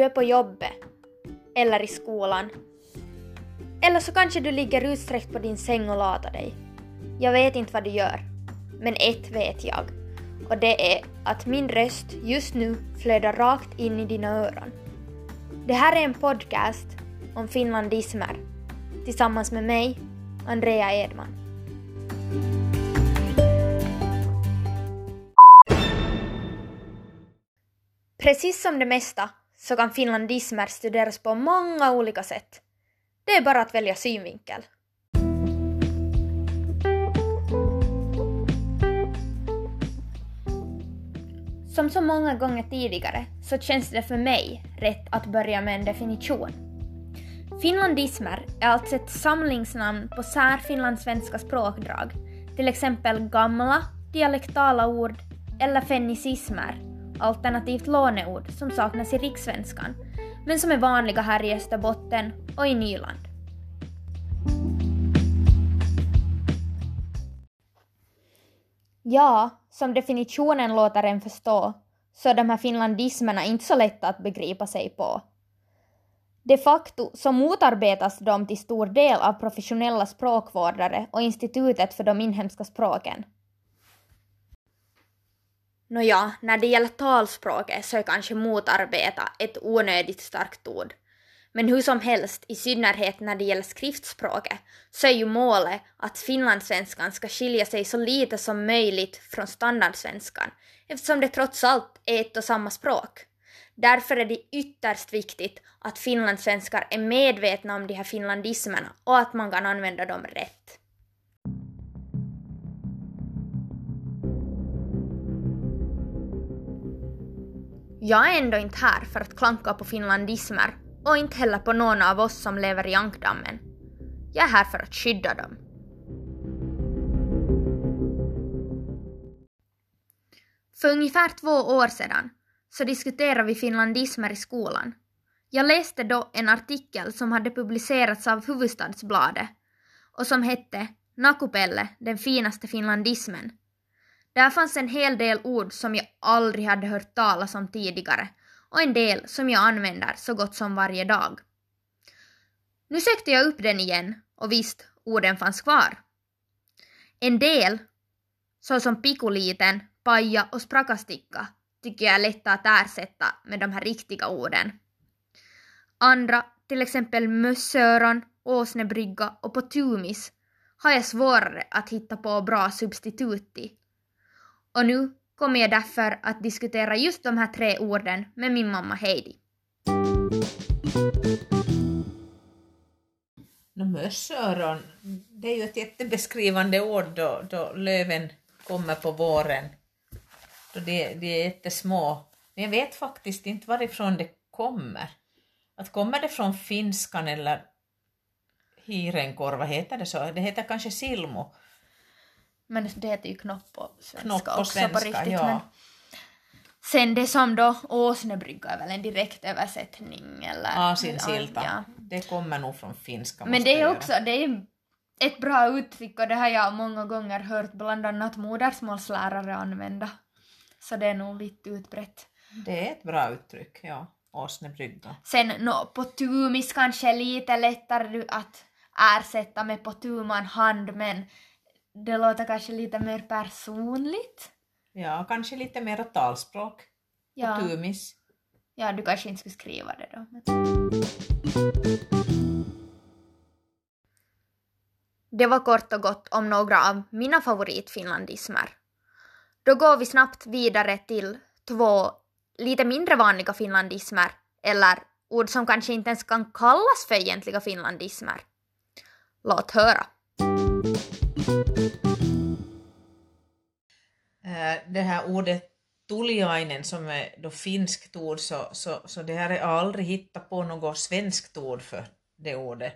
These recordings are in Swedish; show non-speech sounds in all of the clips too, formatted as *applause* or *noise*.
Du är på jobbet. Eller i skolan. Eller så kanske du ligger utsträckt på din säng och latar dig. Jag vet inte vad du gör. Men ett vet jag. Och det är att min röst just nu flödar rakt in i dina öron. Det här är en podcast om finlandismer tillsammans med mig, Andrea Edman. Precis som det mesta så kan finlandismer studeras på många olika sätt. Det är bara att välja synvinkel. Som så många gånger tidigare så känns det för mig rätt att börja med en definition. Finlandismer är alltså ett samlingsnamn på särfinlandssvenska språkdrag, till exempel gamla, dialektala ord eller fennicismer, alternativt låneord som saknas i rikssvenskan, men som är vanliga här i Österbotten och i Nyland. Ja, som definitionen låter en förstå, så är de här finlandismerna inte så lätta att begripa sig på. De facto så motarbetas de till stor del av professionella språkvårdare och Institutet för de inhemska språken. Nåja, när det gäller talspråket så är kanske motarbeta ett onödigt starkt ord. Men hur som helst, i synnerhet när det gäller skriftspråket, så är ju målet att finlandssvenskan ska skilja sig så lite som möjligt från standardsvenskan, eftersom det trots allt är ett och samma språk. Därför är det ytterst viktigt att finlandssvenskar är medvetna om de här finlandismerna och att man kan använda dem rätt. Jag är ändå inte här för att klanka på finlandismer och inte heller på någon av oss som lever i ankdammen. Jag är här för att skydda dem. För ungefär två år sedan så diskuterade vi finlandismer i skolan. Jag läste då en artikel som hade publicerats av Huvudstadsbladet och som hette Nakupelle, den finaste finlandismen. Där fanns en hel del ord som jag aldrig hade hört talas om tidigare och en del som jag använder så gott som varje dag. Nu sökte jag upp den igen och visst, orden fanns kvar. En del, såsom pikoliten, paja och sprakasticka, tycker jag är lätta att ersätta med de här riktiga orden. Andra, till exempel mössöron, åsnebrygga och potumis, har jag svårare att hitta på bra substitut till. Och nu kommer jag därför att diskutera just de här tre orden med min mamma Heidi. No, mössöron, det är ju ett jättebeskrivande ord då, då löven kommer på våren. Då de, det är jättesmå. Men jag vet faktiskt inte varifrån det kommer. Att kommer det från finskan eller hirenkorva, heter det så? Det heter kanske silmo. Men det heter ju knopp på svenska Knopp på också svenska, på riktigt. ja. Men sen det som då åsnebrygga är väl en direkt översättning eller... Asinsilta. Ja. Det kommer nog från finska. Men det är göra. också det är ett bra uttryck och det har jag många gånger hört bland annat modersmålslärare använda. Så det är nog lite utbrett. Det är ett bra uttryck, ja. Åsnebrygga. Sen no, på tumis kanske är lite lättare att ersätta med på tu man hand men det låter kanske lite mer personligt. Ja, kanske lite mer talspråk. Ja, tumis. ja du kanske inte skulle skriva det då. Men... Det var kort och gott om några av mina favoritfinlandismer. Då går vi snabbt vidare till två lite mindre vanliga finlandismer, eller ord som kanske inte ens kan kallas för egentliga finlandismer. Låt höra. Eh, det här ordet tuliainen som är då finskt ord så, så, så det här har jag aldrig hittat på något svenskt ord för det ordet.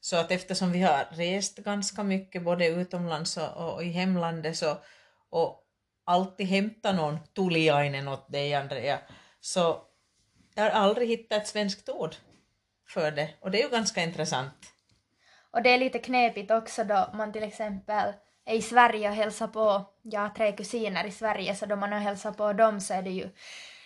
Så att eftersom vi har rest ganska mycket både utomlands och, och i hemlandet så, och alltid hämtat någon tuliainen åt dig Andrea så jag har aldrig hittat ett svenskt ord för det och det är ju ganska intressant. Och det är lite knepigt också då man till exempel är i Sverige och hälsar på, jag har tre kusiner i Sverige, så då man har hälsat på dem så är det ju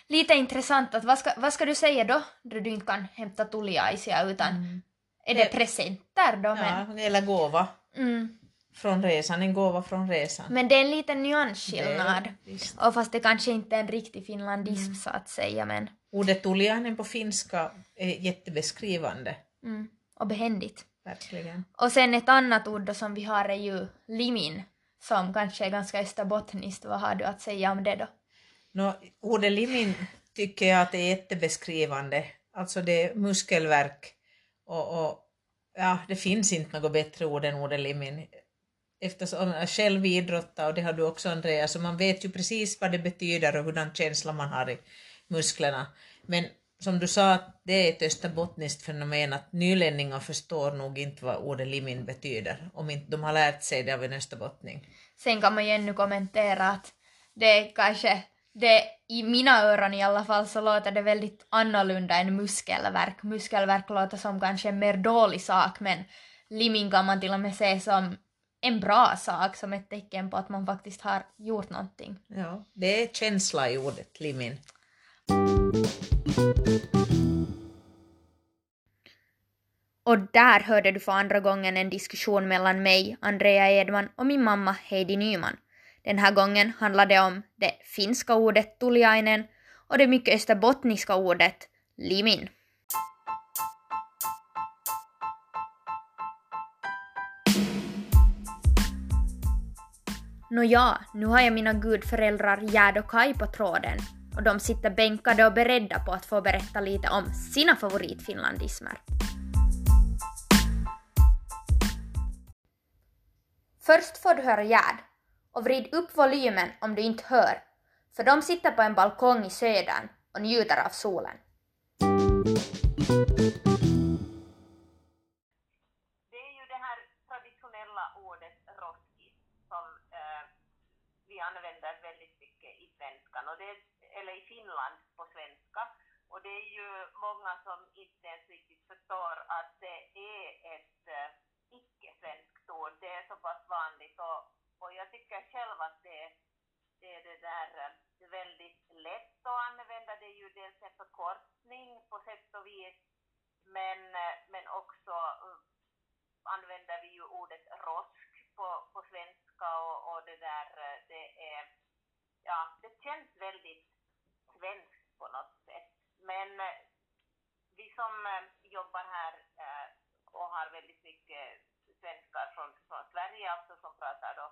lite intressant att vad ska, vad ska du säga då, då du inte kan hämta tuliaisia utan Mm. är det presenter då? Men, Ja, eller gåva mm, från resan, en gåva från resan. men det är en liten nyansskillnad. Och fast det kanske inte är en riktig finlandism Mm. så att säga men Ordet tuliainen på finska är jättebeskrivande, mm, och behändigt. Verkligen. Och sen ett annat ord då som vi har är ju limin som kanske är ganska österbottniskt. Vad har du att säga om det då? Nå, ordet limin tycker jag att är jättebeskrivande. Alltså det är muskelvärk och, och ja, det finns inte något bättre ord än ordet limin. Eftersom jag själv idrottar och det har du också Andreas, så man vet ju precis vad det betyder och hurdan känsla man har i musklerna. Men som du sa, att det är ett österbottniskt fenomen att nylänningar förstår nog inte vad ordet limin betyder om inte de har lärt sig det av en österbottning. Sen kan man ju ännu kommentera att det kanske, det, i mina öron i alla fall så låter det väldigt annorlunda än muskelvärk. Muskelvärk låter som kanske en mer dålig sak men limin kan man till och med se som en bra sak, som ett tecken på att man faktiskt har gjort någonting. Ja, det är känsla i ordet limin. Och där hörde du för andra gången en diskussion mellan mig, Andrea Edman, och min mamma Heidi Nyman. Den här gången handlade det om det finska ordet tuliainen och det mycket österbottniska ordet limin. Nåja, nu har jag mina gudföräldrar Gerd och Kai på tråden och de sitter bänkade och beredda på att få berätta lite om sina favoritfinlandismer. Först får du höra Gerd och vrid upp volymen om du inte hör, för de sitter på en balkong i södern och njuter av solen. Det är ju det här traditionella ordet roskis som eh, vi använder väldigt mycket i svenskan, och det, eller i Finland på svenska. Och det är ju många som inte ens riktigt förstår att det är ett eh, icke-svenskt ord. Det är så pass vanligt och, och jag tycker själv att det, det är det där det är väldigt lätt att använda. Det är ju dels en förkortning på sätt och vis men, eh, men också använder vi ju ordet rosk på, på svenska och, och det där, det är, ja, det känns väldigt svenskt på något sätt. Men eh, vi som eh, jobbar här eh, och har väldigt mycket svenskar från, från Sverige, alltså som pratar då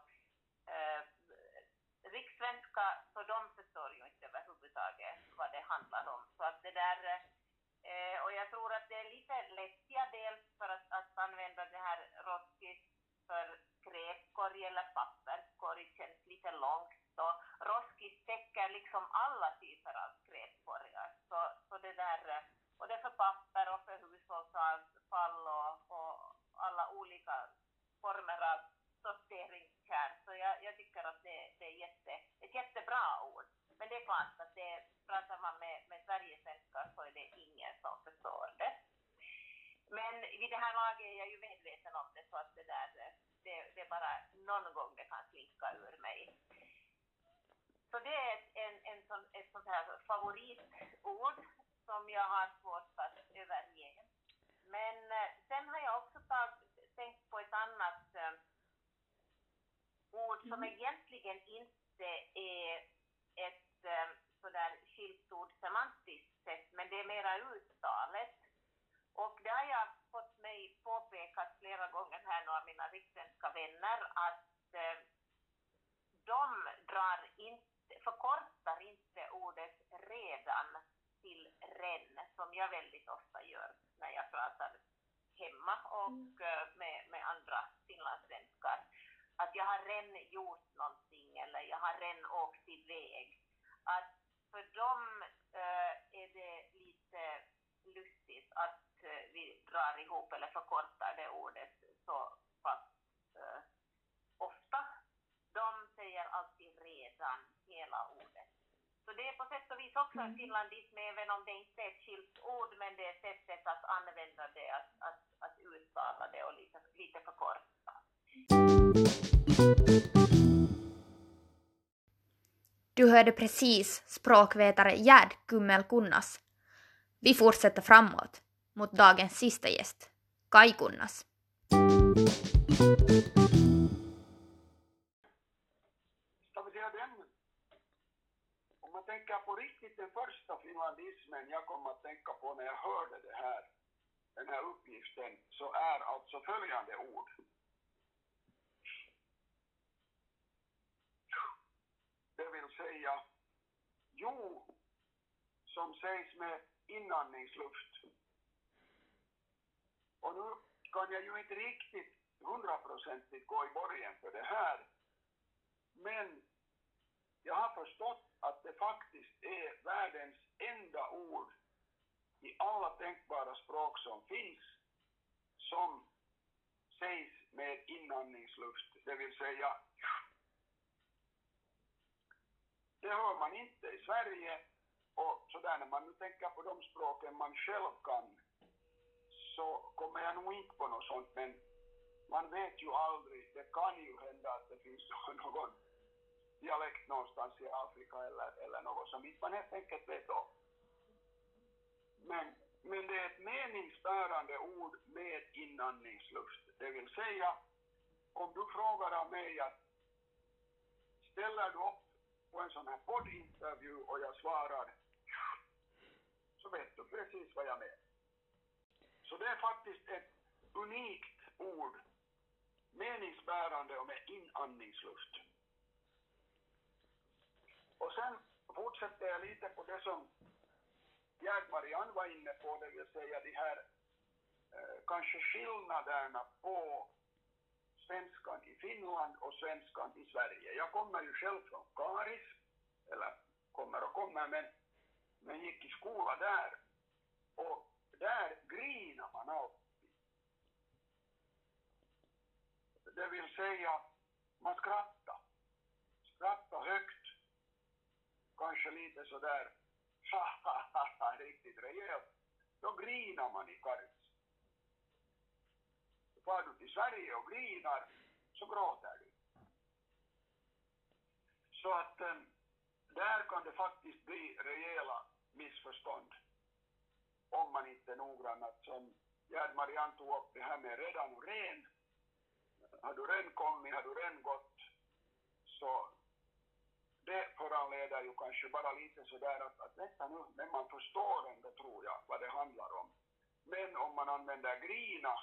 eh, rikssvenska, så de förstår ju inte överhuvudtaget vad det handlar om. Så att det där Eh, och jag tror att det är lite lättja dels för att, att använda det här roskis för skräpkorg eller papperskorg känns lite långt. Så roskis täcker liksom alla typer av skräpkorgar. Så, så det där, både och det är för papper och för hushållsavfall och, och alla olika former av sorteringskärl. Så jag, jag tycker att det, det är jätte, ett jättebra ord. Men det är klart att det, pratar man med, med Sverigesvenskar så är det ingen som förstår det. Men vid det här laget är jag ju medveten om det så att det där, det, det är bara någon gång det kan slinka ur mig. Så det är ett, en, en sån, ett sånt här favoritord som jag har svårt att överge. Men eh, sen har jag också tagit, tänkt på ett annat eh, ord som egentligen inte är ett eh, sådär skilt ord semantiskt sett, men det är mera uttalet. Och det har jag fått mig påpekat flera gånger här nu av mina rikssvenska vänner att de drar inte, förkortar inte ordet redan till ren, som jag väldigt ofta gör när jag pratar hemma och eh, med, med andra finlandssvenskar. Att jag har redan gjort någonting eller jag har redan åkt iväg. Att för dem eh, är det lite lustigt att eh, vi drar ihop eller förkortar det ordet så pass eh, ofta. De säger alltid redan hela ordet. Så det är på sätt och vis också en finlandism, även om det inte är ett skilt ord, men det är sättet att använda det, att, att, att uttala det och lite, lite förkorta. Du hörde precis språkvetare Gerd Kummel Kunnas. Vi fortsätter framåt mot dagens sista gäst, Kai Kunnas. Om tänker på riktigt den första finlandismen jag kom att tänka på när jag hörde det här, den här uppgiften, så är alltså följande ord. Det vill säga jo, som sägs med inandningsluft. Och nu kan jag ju inte riktigt hundraprocentigt gå i borgen för det här. Men jag har förstått att det faktiskt är världens enda ord i alla tänkbara språk som finns som sägs med inandningsluft, det vill säga det hör man inte i Sverige och sådär när man nu tänker på de språken man själv kan så kommer jag nog inte på något sånt men man vet ju aldrig, det kan ju hända att det finns *laughs* någon dialekt någonstans i Afrika eller, eller något som inte man helt enkelt vet om. Men, men det är ett meningsbärande ord med inandningsluft. Det vill säga, om du frågar av mig att ställer du upp på en sån här poddintervju och jag svarar så vet du precis vad jag menar. Så det är faktiskt ett unikt ord, meningsbärande och med inandningsluft. Och sen fortsätter jag lite på det som Gerd Marianne var inne på, det vill säga de här eh, kanske skillnaderna på svenskan i Finland och svenskan i Sverige. Jag kommer ju själv från Karis, eller kommer och kommer, men, men gick i skola där. Och där grinar man alltid. Det vill säga, man skrattar. Skrattar högt. Kanske lite sådär, *laughs* riktigt rejält. Då grinar man i Karis. Far du till Sverige och grinar så gråter du. Så att um, där kan det faktiskt bli rejäla missförstånd om man inte är noggrann. Att som Gerd Marianne tog upp det här med redan och ren. Har du redan kommit, har du redan gått, så det föranleder ju kanske bara lite sådär att, att nästan nu, men man förstår ändå tror jag vad det handlar om. Men om man använder grina,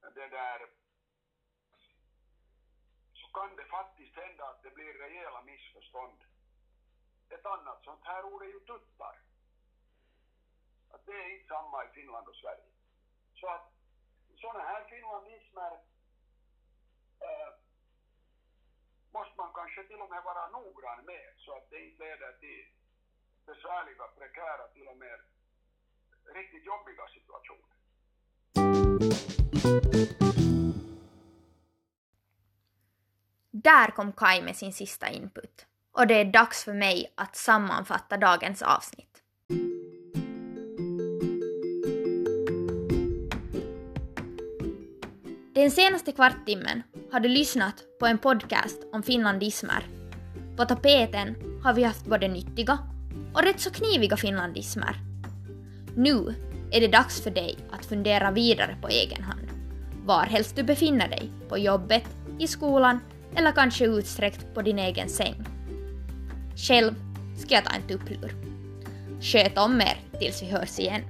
det där, så kan det faktiskt hända att det blir rejäla missförstånd. Ett annat sånt här ord är ju tuttar. Att det är inte samma i Finland och Sverige. Så att sådana här finlandismer äh, måste man kanske till och med vara noggrann med så att det inte leder till besvärliga, prekära, till och med riktigt jobbiga situationer. Där kom Kai med sin sista input. Och det är dags för mig att sammanfatta dagens avsnitt. Den senaste kvarttimmen har du lyssnat på en podcast om finlandismer. På tapeten har vi haft både nyttiga och rätt så kniviga finlandismer. Nu är det dags för dig att fundera vidare på egen hand. Var helst du befinner dig, på jobbet, i skolan eller kanske utsträckt på din egen säng. Själv ska jag ta en tupplur. Sköt om er tills vi hörs igen.